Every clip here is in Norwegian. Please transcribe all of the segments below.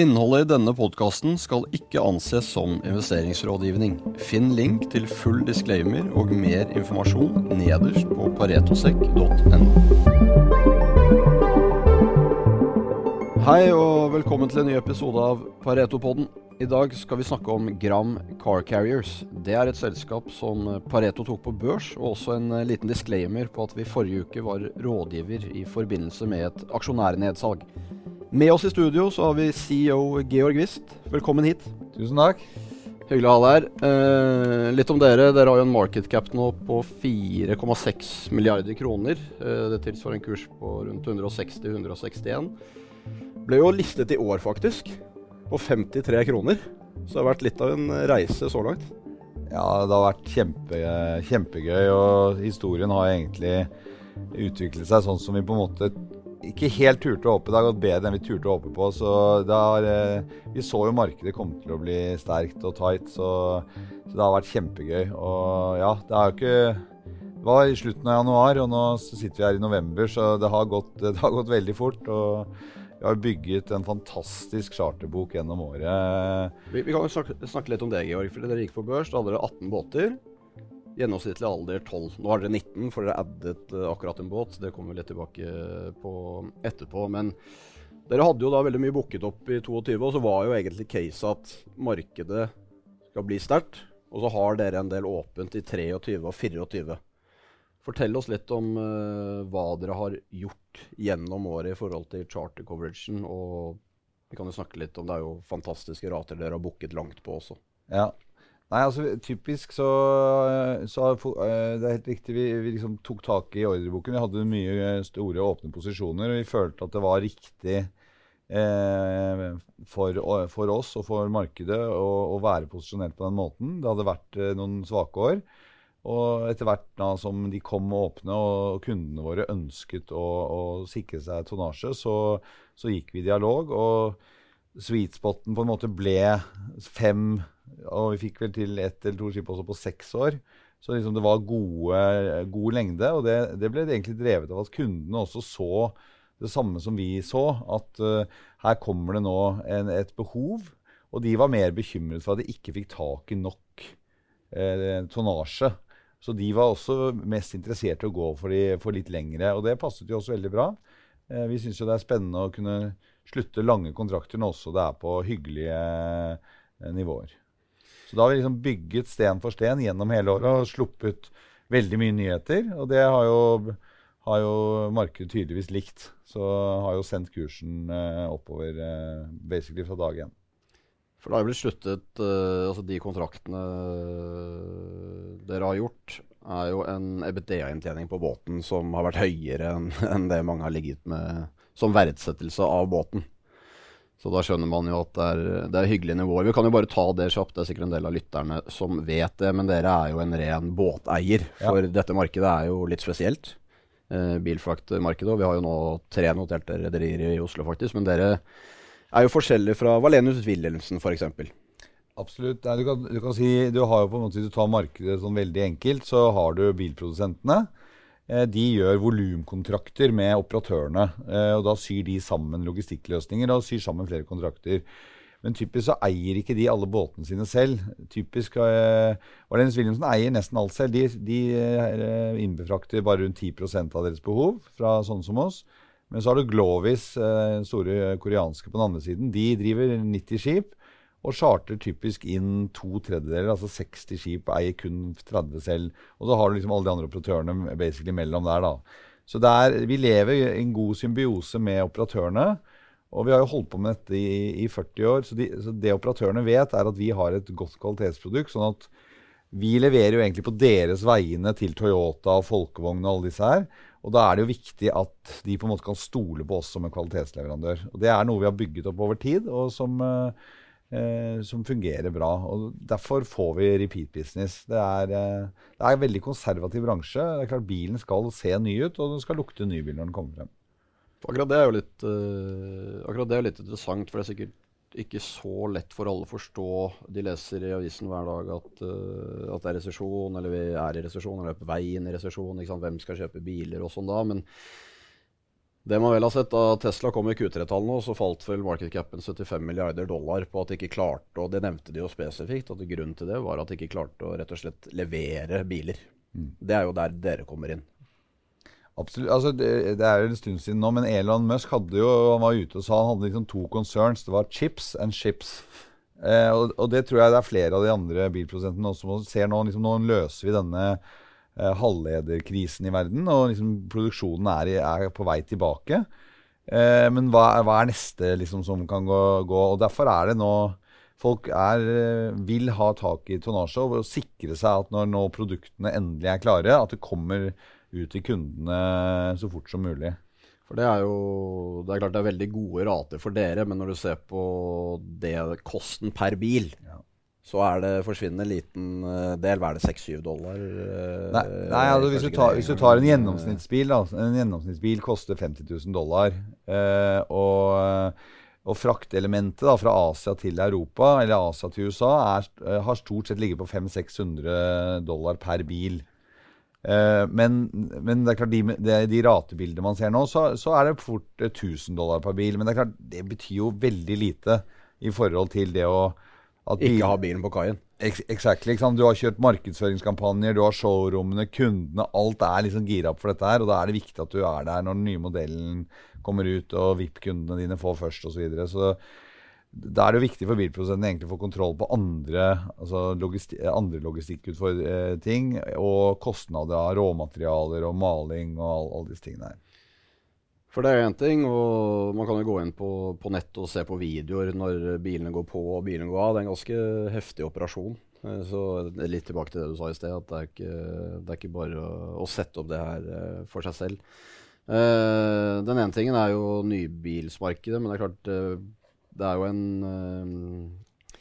Innholdet i denne podkasten skal ikke anses som investeringsrådgivning. Finn link til full disclaimer og mer informasjon nederst på paretosek.no. Hei og velkommen til en ny episode av Pareto-podden. I dag skal vi snakke om Gram Car Carriers. Det er et selskap som Pareto tok på børs, og også en liten disclaimer på at vi forrige uke var rådgiver i forbindelse med et aksjonærnedsalg. Med oss i studio så har vi CEO Georg Wist. Velkommen hit. Tusen takk. Hyggelig å ha deg her. Eh, litt om dere. Dere har jo en market cap nå på 4,6 milliarder kroner. Eh, det tilsvarer en kurs på rundt 160-161. Ble jo listet i år, faktisk. På 53 kroner. Så det har vært litt av en reise så langt. Ja, det har vært kjempe, kjempegøy, og historien har egentlig utviklet seg sånn som vi på en måte ikke helt turte å håpe. Det har gått bedre enn vi turte å håpe på. Så har, eh, vi så jo markedet komme til å bli sterkt og tight, så, så, det har vært kjempegøy. Og ja, det er jo ikke Det var i slutten av januar, og nå sitter vi her i november, så det har gått, det har gått veldig fort. og vi har bygget en fantastisk charterbok gjennom året. Vi, vi kan jo snakke, snakke, litt om det, Georg. for Dere gikk på børs. Da hadde dere 18 båter. Gjennomsnittlig alder 12. Nå har dere 19, for dere addet uh, akkurat en båt. Det kommer vi litt tilbake på etterpå. Men dere hadde jo da veldig mye booket opp i 22, og så var jo egentlig case at markedet skal bli sterkt. Og så har dere en del åpent i 23 og 24. Fortell oss litt om uh, hva dere har gjort gjennom året i forhold til charter coveragen. Og vi kan jo snakke litt om det er jo fantastiske rater dere har booket langt på også. Ja, Nei, altså typisk så, så uh, Det er helt riktig. Vi, vi liksom tok tak i ordreboken. Vi hadde mye store åpne posisjoner. Og vi følte at det var riktig eh, for, for, oss og for markedet å, å, være posisjonert på den måten. Det hadde vært eh, noen svake år. Og etter hvert da, som de kom åpne og kundene våre ønsket å, å sikre seg tonnasje, så, så, gikk vi i dialog. Og sweet spoten på en måte ble fem og vi fikk vel til ett eller to skip også på seks år. Så liksom det var gode, god lengde. Og det, det, ble egentlig drevet av at kundene også så det samme som vi så. At uh, her kommer det nå en, et behov. Og de var mer bekymret for at de ikke fikk tak i nok uh, tonnasje. Så de var også mest interessert i å gå for, de, for litt lengre. Og det passet jo også veldig bra. Uh, vi syns jo det er spennende å kunne slutte lange kontrakter når også det er på hyggelige nivåer. Så da har vi liksom bygget sten for sten gjennom hele året og sluppet veldig mye nyheter. Og det har jo, har jo markedet tydeligvis likt. Så har jo sendt kursen eh, oppover eh, basically fra dag én. For det har jo blitt sluttet Altså de kontraktene dere har gjort, er jo en EBITDA-inntjening på båten som har vært høyere enn en det mange har ligget med som verdsettelse av båten. Så da skjønner man jo at det er, det er hyggelige nivåer. Vi kan jo bare ta det kjapt, det er sikkert en del av lytterne som vet det. Men dere er jo en ren båteier, for ja. dette markedet er jo litt spesielt. Eh, bilfraktmarkedet. Og vi har jo nå tre noterte rederier i Oslo, faktisk. Men dere er jo forskjellige fra Valenius Wilhelmsen, f.eks. Absolutt. Nei, du, kan, du, kan, si, du har jo på en måte, Hvis du tar markedet sånn veldig enkelt, så har du bilprodusentene. Eh, de gjør volumkontrakter med operatørene. Eh, og Da syr de sammen logistikkløsninger og syr sammen flere kontrakter. Men typisk så eier ikke de alle båtene sine selv. Typisk uh, Valens Williamsen eier nesten alt selv. De, de uh, innbefrakter bare rundt 10% av deres behov fra sånne som oss. Men så har du Glovis, store koreanske på den andre siden. De driver 90 skip og charter typisk inn to tredjedeler, altså 60 skip, eier kun 30 selv. Og så har du liksom alle de andre operatørene basically mellom der, da. Så er, vi lever i en god symbiose med operatørene. Og vi har jo holdt på med dette i, i 40 år, så, de, så, det operatørene vet, er at vi har et godt kvalitetsprodukt. sånn at vi leverer jo egentlig på deres vegne til Toyota, Folkevogn og alle disse her. Og da er det jo viktig at de på en måte kan stole på oss som en kvalitetsleverandør. Og det er noe vi har bygget opp over tid, og som uh, eh, som fungerer bra. og Derfor får vi repeat business. Det er, eh, det er en veldig konservativ bransje. Det er klart Bilen skal se ny ut, og den skal lukte ny når den kommer frem. Akkurat det er jo litt, uh, det er litt interessant, for det er sikkert ikke så lett for alle å forstå. De leser i avisen hver dag at, uh, at det er resesjon, eller vi er i resesjon, eller er på vei inn i resesjon. Hvem skal kjøpe biler og sånn da. Men Det man vel har sett Da Tesla kom i Q3-tall nå, så falt vel market capen 75 milliarder dollar på at de ikke klarte og Det nevnte de jo spesifikt, at grunnen til det var at de ikke klarte å rett og slett levere biler. Mm. Det er jo der dere kommer inn. Absolutt. Altså, det, det, er jo en stund siden nå, men Elon Musk hadde jo, han var ute og sa han hadde liksom to concerns. Det var chips and chips. Eh, og, og, det tror jeg det er flere av de andre bilprodusentene også som ser nå. Liksom, nå løser vi denne halvlederkrisen i verden, og liksom, produksjonen er, i, er, på vei tilbake. Eh, men hva, hva, er neste liksom, som kan gå, gå? Og Derfor er det nå Folk er, eh, vil ha tak i tonnasje og sikre seg at når nå produktene endelig er klare, at det kommer ut til kundene så fort som mulig. For det er jo Det er klart det er veldig gode rater for dere, men når du ser på det kosten per bil, så er det forsvinnende liten eh, del. Hva er det, 6-7 dollar? Eh, nei, nei altså hvis, du tar, hvis, du tar, en gjennomsnittsbil, da, en gjennomsnittsbil koster 50 000 dollar. Eh, og, og fraktelementet da, fra Asia til Europa, eller Asia til USA, er, eh, har stort sett ligget på 500-600 dollar per bil. Eh, men, men, det er klart, de, de, de ratebildene man ser nå, så, så, er det fort 1000 dollar per bil. Men det er klart, det betyr jo veldig lite i forhold til det å ikke ha bilen på kaien. Exactly, Du har kjørt markedsføringskampanjer, du har showrommene, kundene. Alt er liksom gira opp for dette her. Og da er det viktig at du er der når den nye modellen kommer ut, og VIP-kundene dine får først osv. Så, videre. så da er det jo viktig for bilprodusenten egentlig å få kontroll på andre, altså logisti andre logistikkting og kostnader av råmaterialer og maling og alle disse tingene her. For det er én ting, og man kan jo gå inn på, på nett og se på videoer når bilene går på og bilene går av. Det er en ganske heftig operasjon. Eh, så litt tilbake til det du sa i sted, at det er ikke, det er ikke bare å, å, sette opp det her eh, for seg selv. Uh, den ene tingen er jo nybilsmarkedet, men det er klart det er jo en uh,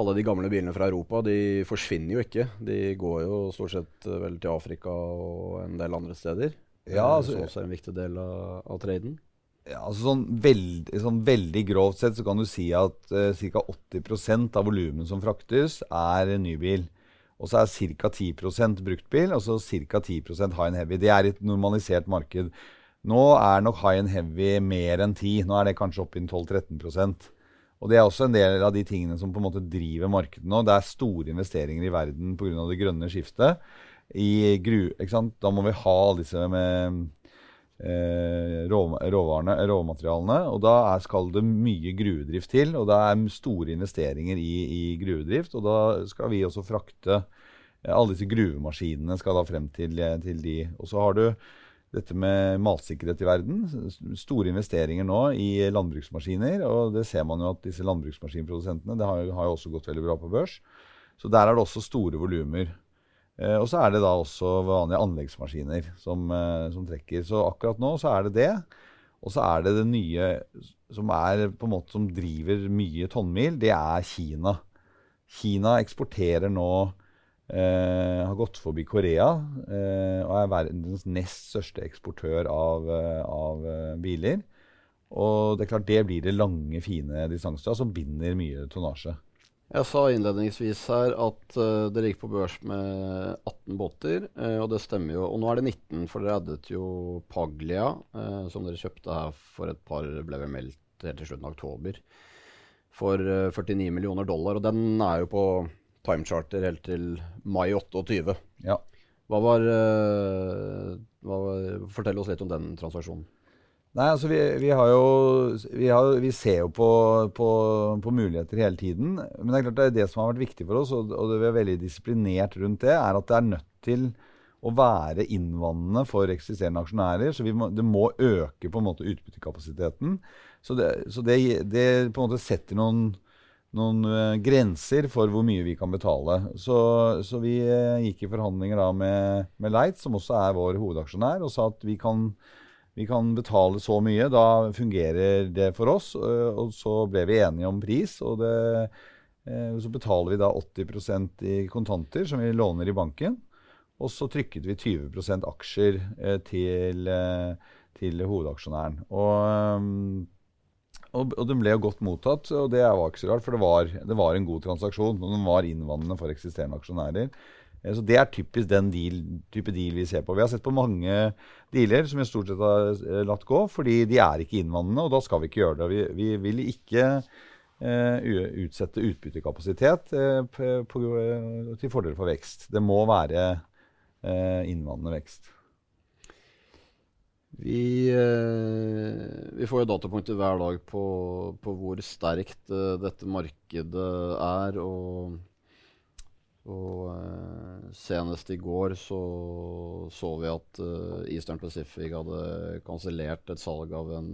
Alle de gamle bilene fra Europa de forsvinner jo ikke. De går jo stort sett vel til Afrika og en del andre steder. Ja, altså, er også en viktig del av, av traden? Ja, altså sånn, veld, sånn, veldig grovt sett så kan du si at uh, ca. 80% av volumet som fraktes, er nybil. Og så er ca. 10% bruktbil, og så ca. 10% high and heavy. Det er et normalisert marked. Nå er nok high and heavy mer enn 10 Nå er det kanskje opp i 12-13% Og Det er også en del av de tingene som på en måte driver markedet nå. Det er store investeringer i verden pga. det grønne skiftet i gru... Ikke sant? Da må vi ha alle disse med eh, råvarene, råmaterialene. Og da er, skal det mye gruvedrift til. Og det er store investeringer i, i gruvedrift. Og da skal vi også frakte eh, Alle disse gruvemaskinene skal da frem til, til de. Og så har du dette med matsikkerhet i verden. Store investeringer nå i landbruksmaskiner. Og det ser man jo at disse landbruksmaskinprodusentene det har, har jo også gått veldig bra på børs. Så der er det også store volumer. Eh, og så er det da også vanlige anleggsmaskiner som, eh, som, trekker. Så akkurat nå så er det det. Og så er det det nye som er måte som driver mye tonnmil, det er Kina. Kina eksporterer nå eh, Har gått forbi Korea eh, og er verdens nest største eksportør av, eh, av biler. Og det er klart det blir det lange, fine distanser som binder mye tonnasje. Jeg sa innledningsvis her at uh, dere gikk på børs med 18 båter, uh, og det stemmer jo. Og nå er det 19, for dere addet jo Paglia, uh, som dere kjøpte her for et par ble vel meldt helt til slutten av oktober, for 49 millioner dollar. Og den er jo på timecharter helt til mai 28. Ja. Hva var, hva var Fortell oss litt om den transaksjonen. Nei, altså vi, vi, har jo vi, har, vi ser jo på, på, på, muligheter hele tiden. Men det er klart det er det som har vært viktig for oss, og, og vi er veldig disiplinert rundt det, er at det er nødt til å være innvandrende for eksisterende aksjonærer. Så må, det må øke på en måte utbyttekapasiteten. Så det, så det, det på en måte setter noen, noen uh, grenser for hvor mye vi kan betale. Så, så vi uh, gikk i forhandlinger da med, med Leit, som også er vår hovedaksjonær, og sa at vi kan vi kan betale så mye. Da fungerer det for oss. Eh, og så ble vi enige om pris. og det, eh, Så betaler vi da 80% i kontanter, som vi låner i banken. Og så trykket vi 20 aksjer eh, til, til hovedaksjonæren. Og, og, den ble jo godt mottatt, og det var ikke så rart, for det var, det var en god transaksjon. Og den var innvandrende for eksisterende aksjonærer. Så Det er typisk den deal, type deal vi ser på. Vi har sett på mange dealer som vi stort sett har latt gå, fordi de er ikke innvandrende, og da skal vi ikke gjøre det. Vi, vi vil ikke uh, utsette utbyttekapasitet uh, til fordel for vekst. Det må være innvandrende vekst. Vi, eh, vi, får jo datapunkter hver dag på, på hvor sterkt dette markedet er. Og, og uh, senest i går så, så vi at uh, Eastern Pacific hadde kansellert et salg av en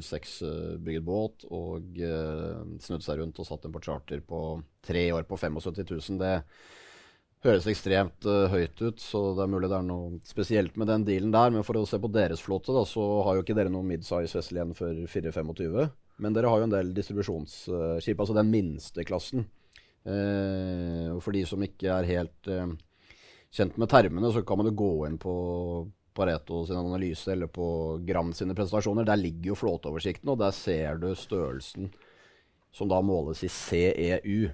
06-bygget båt og snudd seg rundt og satt den på charter på tre år på 75 000. Det høres ekstremt uh, høyt ut, så det er mulig det er noe spesielt med den dealen der. Men for å se på deres flåte, da, så har jo ikke dere noen midsize vessel igjen før 425. Men dere har jo en del distribusjonsskip, altså den minste klassen. Uh, og for de som ikke er helt uh, kjent med termene, så kan man jo gå inn på Pareto sin analyse eller på Gram sine presentasjoner. Der ligger jo flåteoversikten, og der ser du størrelsen som da måles i CEU.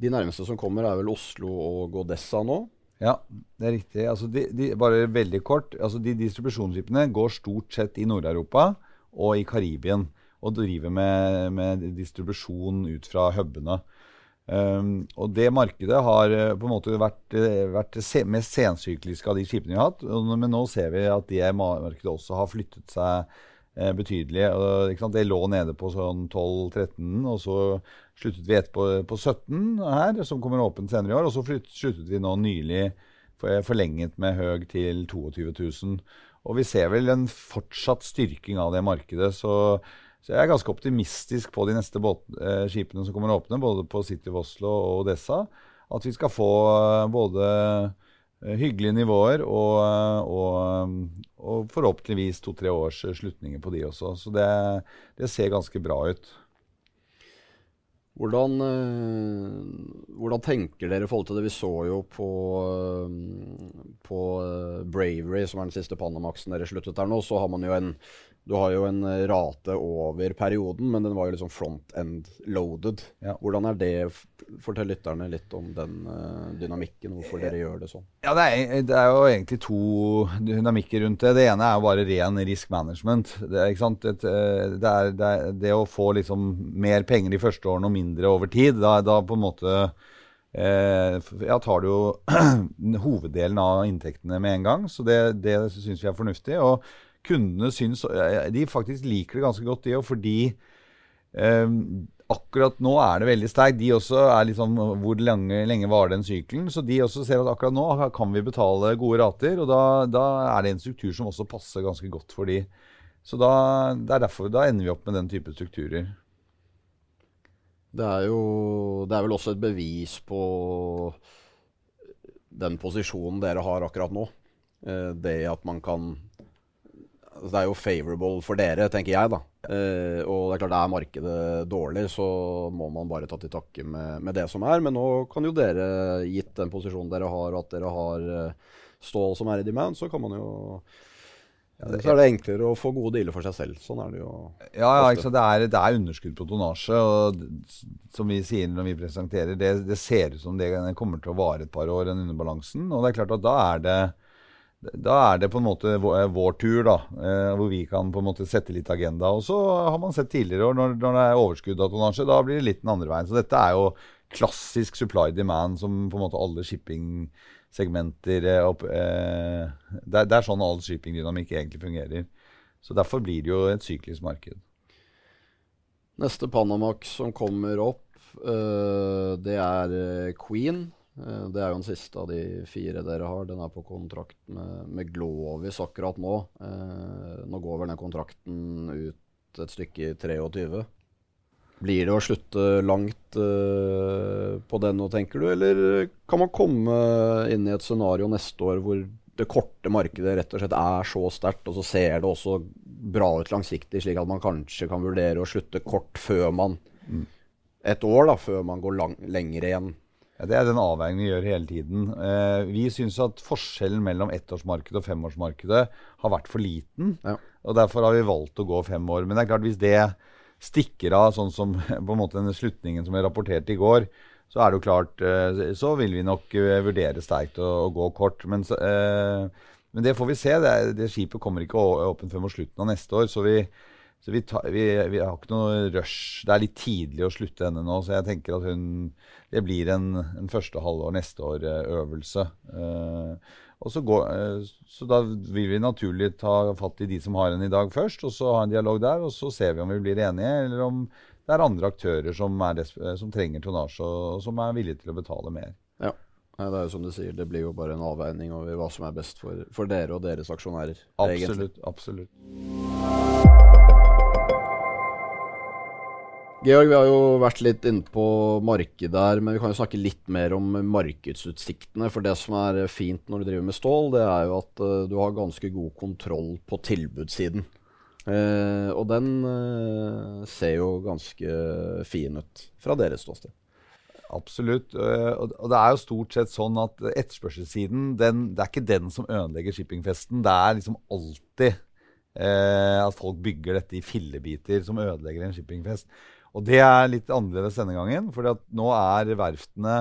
De nærmeste som kommer, er vel Oslo og Odessa nå? Ja, det er riktig. Altså de, de, bare veldig kort. Altså de Distribusjonsskipene går stort sett i Nord-Europa og i Karibien. Og driver med, med distribusjon ut fra hubene. Um, og det markedet har uh, på en måte vært, uh, vært det mest sensykliske av de skipene vi har hatt. Men nå ser vi at det markedet også har flyttet seg uh, betydelig. Og, det lå nede på sånn 12-13, og så sluttet vi etterpå på 17 her, som kommer åpent senere i år. Og så sluttet vi nå nylig forlenget med høg til 22 000. Og vi ser vel en fortsatt styrking av det markedet. Så, så jeg er ganske optimistisk på de neste båt, eh, skipene som kommer å åpne, både på City of Oslo og Odessa. At vi skal få eh, både eh, hyggelige nivåer og, eh, og, og forhåpentligvis to-tre års slutninger på de også. Så det, det ser ganske bra ut. Hvordan, hvordan, tenker dere i forhold til det? Vi så jo på, på Bravery, som er den siste Panamaxen dere sluttet der nå, så har man jo en du har jo en eh, rate over perioden, men den var jo liksom front-end loaded. Ja. Hvordan er det? Fortell lytterne litt om den uh, dynamikken, hvorfor dere gjør det sånn. Ja, det er, det er, jo egentlig to dynamikker rundt det. Det ene er jo bare ren risk management. Det, et, eh, det, er, det, er, det å få liksom mer penger de første årene og mindre over tid. Da, da på en måte eh, ja, tar du jo hoveddelen av inntektene med en gang. Så det, det syns vi er fornuftig. og kundene syns De faktisk liker det ganske godt, de òg, fordi um, akkurat nå er det veldig sterkt. De også er liksom Hvor lenge, lenge varer den sykelen? Så de også ser at akkurat nå kan vi betale gode rater, og da, da er det en struktur som også passer ganske godt for de. Så da, er derfor da ender vi opp med den type strukturer. Det er jo Det er vel også et bevis på den posisjonen dere har akkurat nå. Eh, det at man kan det er jo favorable for dere, tenker jeg. da. Eh, og det er klart, er markedet dårlig, så må man bare ta til takke med, med, det som er. Men nå kan jo dere, gitt den posisjonen dere har, og at dere har uh, stål som er i demand, så kan man jo ja, så er det enklere å få gode dealer for seg selv. Sånn er det jo. Ja, ja det, er, det er underskudd på tonnasje. Og som vi sier når vi presenterer, det, det ser ut som det kommer til å vare et par år, den underbalansen. Og det er klart at da er det da er det på en måte vår, vår tur, da, eh, hvor vi kan på en måte sette litt agenda. Og så har man sett tidligere år, når, når det er overskudd av tonnasje, da blir det litt den andre veien. Så dette er jo klassisk supply demand som på en måte alle shippingsegmenter eh, eh, det, det, er sånn all shippingdynamikk egentlig fungerer. Så derfor blir det jo et syklisk marked. Neste Panamax som kommer opp, det er eh, Queen. Eh, det er jo den siste av de fire dere har. Den er på kontrakt med, med Glovis akkurat nå. Eh, nå går vel den kontrakten ut et stykke i 23. Blir det å slutte langt uh, på den nå, tenker du? Eller kan man komme inn i et scenario neste år hvor det korte markedet rett og slett er så sterkt, og så ser det også bra ut langsiktig, slik at man kanskje kan vurdere å slutte kort før man mm. Et år, da, før man går lang, lenger igjen ja, det er den avveiningen vi gjør hele tiden. Eh, vi syns at forskjellen mellom ettårsmarkedet og femårsmarkedet har vært for liten. Ja. og Derfor har vi valgt å gå fem år. Men det er klart hvis det stikker av sånn som på en måte den slutningen som jeg rapporterte i går, så er det jo klart eh, Så vil vi nok eh, vurdere sterkt å, å gå kort. Men, eh, men, det får vi se. Det, det, skipet kommer ikke åpent før mot slutten av neste år. Så vi, så vi, ta, vi, vi, har ikke noe rush. Det er litt tidlig å slutte henne nå, så jeg tenker at hun Det blir en, en første halvår neste år-øvelse. Eh, og så, går, uh, så da vil vi naturlig ta fatt i de som har henne i dag først, og så ha en dialog der. Og så ser vi om vi blir enige, eller om det er andre aktører som, er som trenger tonnasje, og, og som er villige til å betale mer. Ja. Nei, det er jo som du sier, det blir jo bare en avveining over hva som er best for, for dere og deres aksjonærer. Absolutt. Egentlig. absolutt. Georg, vi har jo vært litt inne på markedet her, men vi kan jo snakke litt mer om markedsutsiktene. For det som er fint når du driver med stål, det er jo at uh, du har ganske god kontroll på tilbudssiden. Uh, og den uh, ser jo ganske fin ut fra deres ståsted. Absolutt. Og det er jo stort sett sånn at etterspørselssiden den, det er ikke den som ødelegger shippingfesten. Det er liksom alltid at folk bygger dette i fillebiter som ødelegger en shippingfest. Og det er litt annerledes denne gangen, for nå er verftene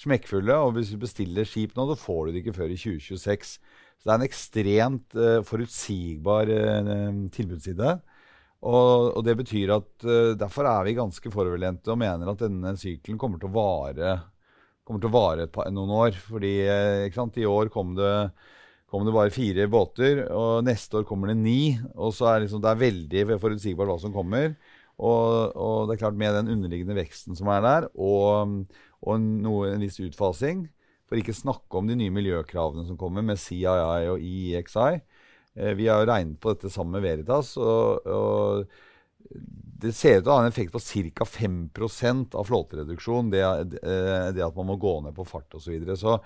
smekkfulle. Og hvis du bestiller skip nå, så får du det ikke før i 2026. Så det er en ekstremt uh, forutsigbar uh, tilbudsside. Og, og, det betyr at uh, derfor er vi ganske foroverlente og mener at denne sykelen kommer til å vare, til å vare par, noen år. Fordi i år kom det, kom det, bare fire båter, og neste år kommer det ni. Og så er liksom, det er veldig forutsigbart hva som kommer. Og, og, det er klart med den underliggende veksten som er der, og, og noe, en viss utfasing, for ikke snakke om de nye miljøkravene som kommer med CII og EEXI. Eh, vi har jo regnet på dette sammen med Veritas, og, og det ser ut til å ha en effekt på ca. 5% av flåtereduksjon. Det, det, det, at man må gå ned på fart osv. Så, videre. så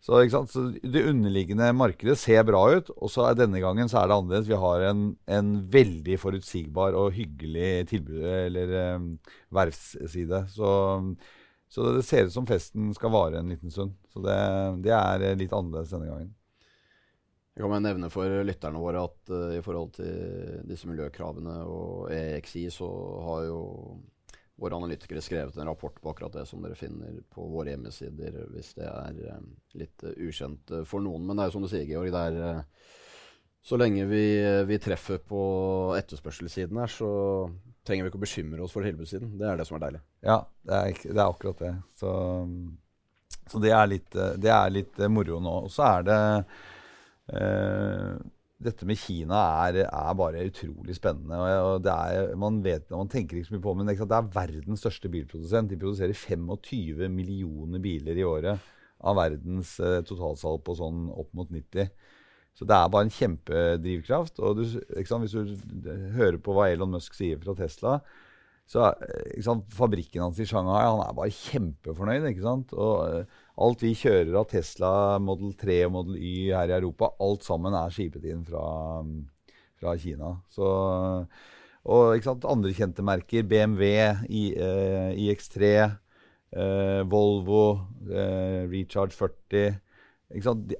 så, så, Det underliggende markedet ser bra ut. Og så er denne gangen så er det annerledes. Vi har en, en veldig forutsigbar og hyggelig tilbud, eller um, verftsside. Så, så, det ser ut som festen skal vare en liten stund. Så det, det er litt annerledes denne gangen. Jeg kan nevne for lytterne våre at uh, i forhold til disse miljøkravene og EXI, så har jo våre analytikere skrevet en rapport på akkurat det som dere finner på våre hjemmesider, hvis det er eh, litt uh, ukjent uh, for noen. Men det er jo som du sier, Georg. det er uh, Så lenge vi, vi, treffer på etterspørselssiden her, så trenger vi ikke å bekymre oss for tilbudssiden. Det er det som er deilig. Ja, det er, det er akkurat det. Så, så det, er litt, det er litt moro nå. Og så er det dette med Kina er, er, bare utrolig spennende. og er, Man vet, man tenker ikke så mye på men det er verdens største bilprodusent. De produserer 25 millioner biler i året av verdens eh, totalsalg på sånn opp mot 90. Så det er bare en kjempedrivkraft. og du, Hvis du hører på hva Elon Musk sier fra Tesla, så sant, Fabrikken hans i Shanghai han er bare kjempefornøyd. ikke sant? Og eh, Alt vi kjører av Tesla Model 3 og Model Y her i Europa, alt sammen er skipet inn fra, fra Kina. Så, og ikke sant, andre kjente merker. BMW, I, eh, iX3, eh, Volvo, eh, Recharge 40.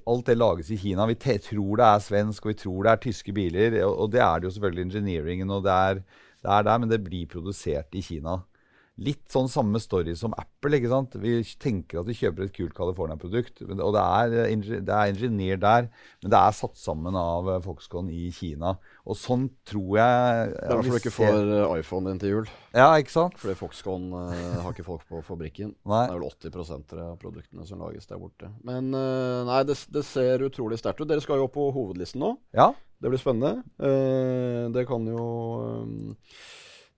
Alt det lages i Kina. Vi tror det er svensk, og vi tror det er tyske biler. Og, og det er det jo selvfølgelig engineeringen, og det er, det er der, men det blir produsert i Kina litt sånn samme story som Apple. ikke sant? Vi tenker at vi kjøper et kult California-produkt. Og det er, det er ingeniør der, men det er satt sammen av eh, Foxconn i Kina. Og sånn tror jeg Det er derfor du ikke får eh, iPhone din til jul. Ja, ikke sant? Fordi Foxconn uh, har ikke folk på fabrikken. Nei. Det er vel 80% av produktene som lages der borte. Men uh, nei, det, det, ser utrolig sterkt ut. Dere skal jo opp på hovedlisten nå. Ja. Det blir spennende. Uh, det kan jo um,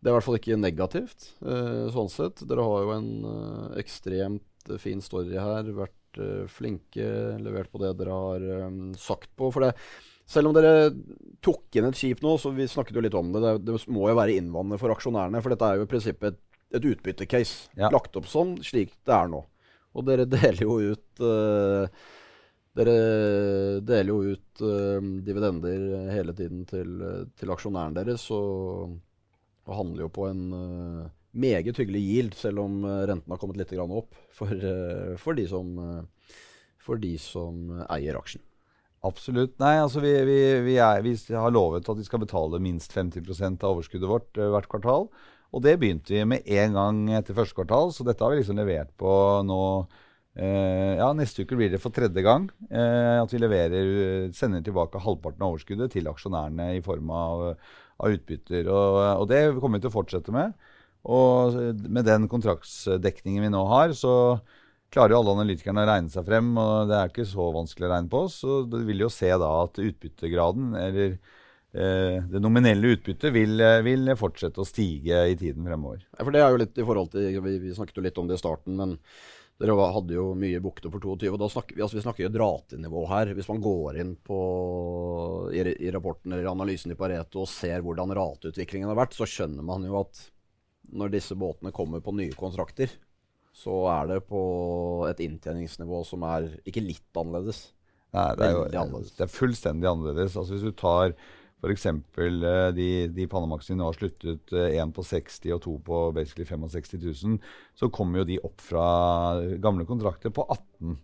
det er i hvert fall ikke negativt, uh, sånn sett. Dere har jo en uh, ekstremt fin story her. Vært uh, flinke, levert på det dere har sagt på. For det, selv om dere tok inn et skip nå, så vi snakket jo litt om det, det, det må jo være innvandrende for aksjonærene. For dette er jo i prinsippet et, et utbyttecase. Ja. Lagt opp sånn slik det er nå. Og dere deler jo ut dere deler jo ut dividender hele tiden til, til aksjonæren deres. og og handler jo på en uh, meget hyggelig yield, selv om uh, renten har kommet litt opp for, uh, for, de som, for, de som, eier aksjen. Absolutt. Nei, altså vi, vi, vi, er, vi, har lovet at vi skal betale minst 50% av overskuddet vårt hvert kvartal. Og det begynte vi med en gang etter første kvartal, så dette har vi liksom levert på nå eh, Ja, neste uke blir det for tredje gang eh, at vi leverer, sender tilbake halvparten av overskuddet til aksjonærene i form av, av utbytter. Og, og, det kommer vi til å fortsette med. Og med den kontraktsdekningen vi nå har, så klarer jo alle analytikerne å regne seg frem, og det er ikke så vanskelig å regne på. Så du vil jo se da at utbyttegraden, eller Eh, det nominelle utbyttet vil, vil, fortsette å stige i tiden fremover. Ja, for det er jo litt i forhold til, Vi, vi snakket jo litt om det i starten, men dere hadde jo mye bukter for 22. og da snakker Vi altså vi snakker jo dratenivå ratenivå her. Hvis man går inn på, i, i rapporten eller analysen i Pareto og ser hvordan rateutviklingen har vært, så skjønner man jo at når disse båtene kommer på nye kontrakter, så er det på et inntjeningsnivå som er ikke litt annerledes. Nei, det er jo det er fullstendig annerledes. Altså Hvis du tar F.eks. Eh, de, de Panamaxene har sluttet, én eh, på 60 og to på basically 65 000, så kommer jo de opp fra gamle kontrakter på 18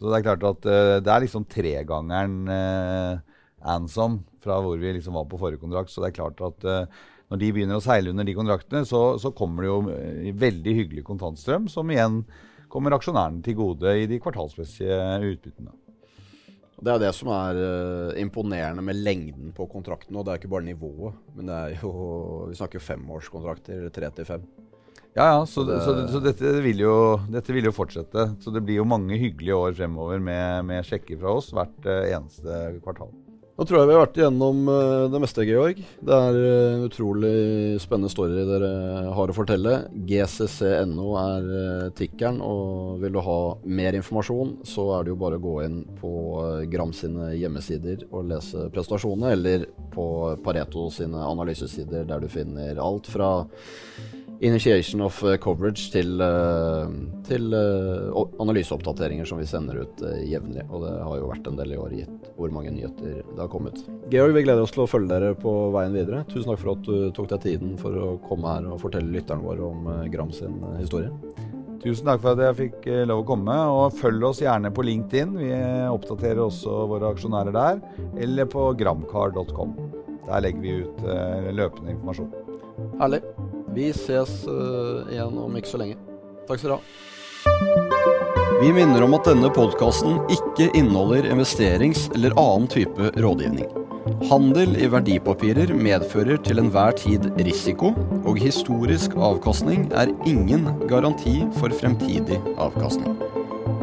Så det er klart at uh, det er liksom tregangeren eh, Ansom fra hvor vi liksom var på forrige kontrakt. Så det er klart at eh, når de begynner å seile under de kontraktene, så, så kommer det jo veldig hyggelig kontantstrøm, som igjen kommer aksjonærene til gode i de kvartalsmessige utbyttene. Det er det som er uh, imponerende med lengden på kontrakten. Og det er ikke bare nivået, men det er jo Vi snakker femårskontrakter, tre til fem. Ja, ja, så, det, så, så dette, vil jo, dette, vil jo, fortsette. Så det blir jo mange hyggelige år fremover med, med sjekker fra oss hvert uh, eneste kvartal. Nå tror jeg vi har vært igjennom uh, det meste, Georg. Det er en utrolig spennende story dere har å fortelle. GCC.no er uh, tikkeren, og vil du ha mer informasjon, så er det jo bare å gå inn på Gram sine hjemmesider og lese prestasjonene, eller på Pareto sine analysesider, der du finner alt fra initiation of uh, coverage til, uh, til uh, analyseoppdateringer som vi sender ut jevnlig. Og det har jo vært en del i år, gitt hvor mange nyheter det har kommet. Georg, vi gleder oss til å følge dere på veien videre. Tusen takk for at du tok deg tiden for å komme her og fortelle lytteren vår om Gram sin historie. Tusen takk for at jeg fikk lov å komme. Og følg oss gjerne på LinkedIn. Vi oppdaterer også våre aksjonærer der. Eller på gramcar.com. Der legger vi ut løpende informasjon. Herlig. Vi ses uh, igjen om ikke så lenge. Takk skal du ha. Vi minner om at denne podkasten ikke inneholder investerings- eller annen type rådgivning. Handel i verdipapirer medfører til enhver tid risiko, og historisk avkastning er ingen garanti for fremtidig avkastning.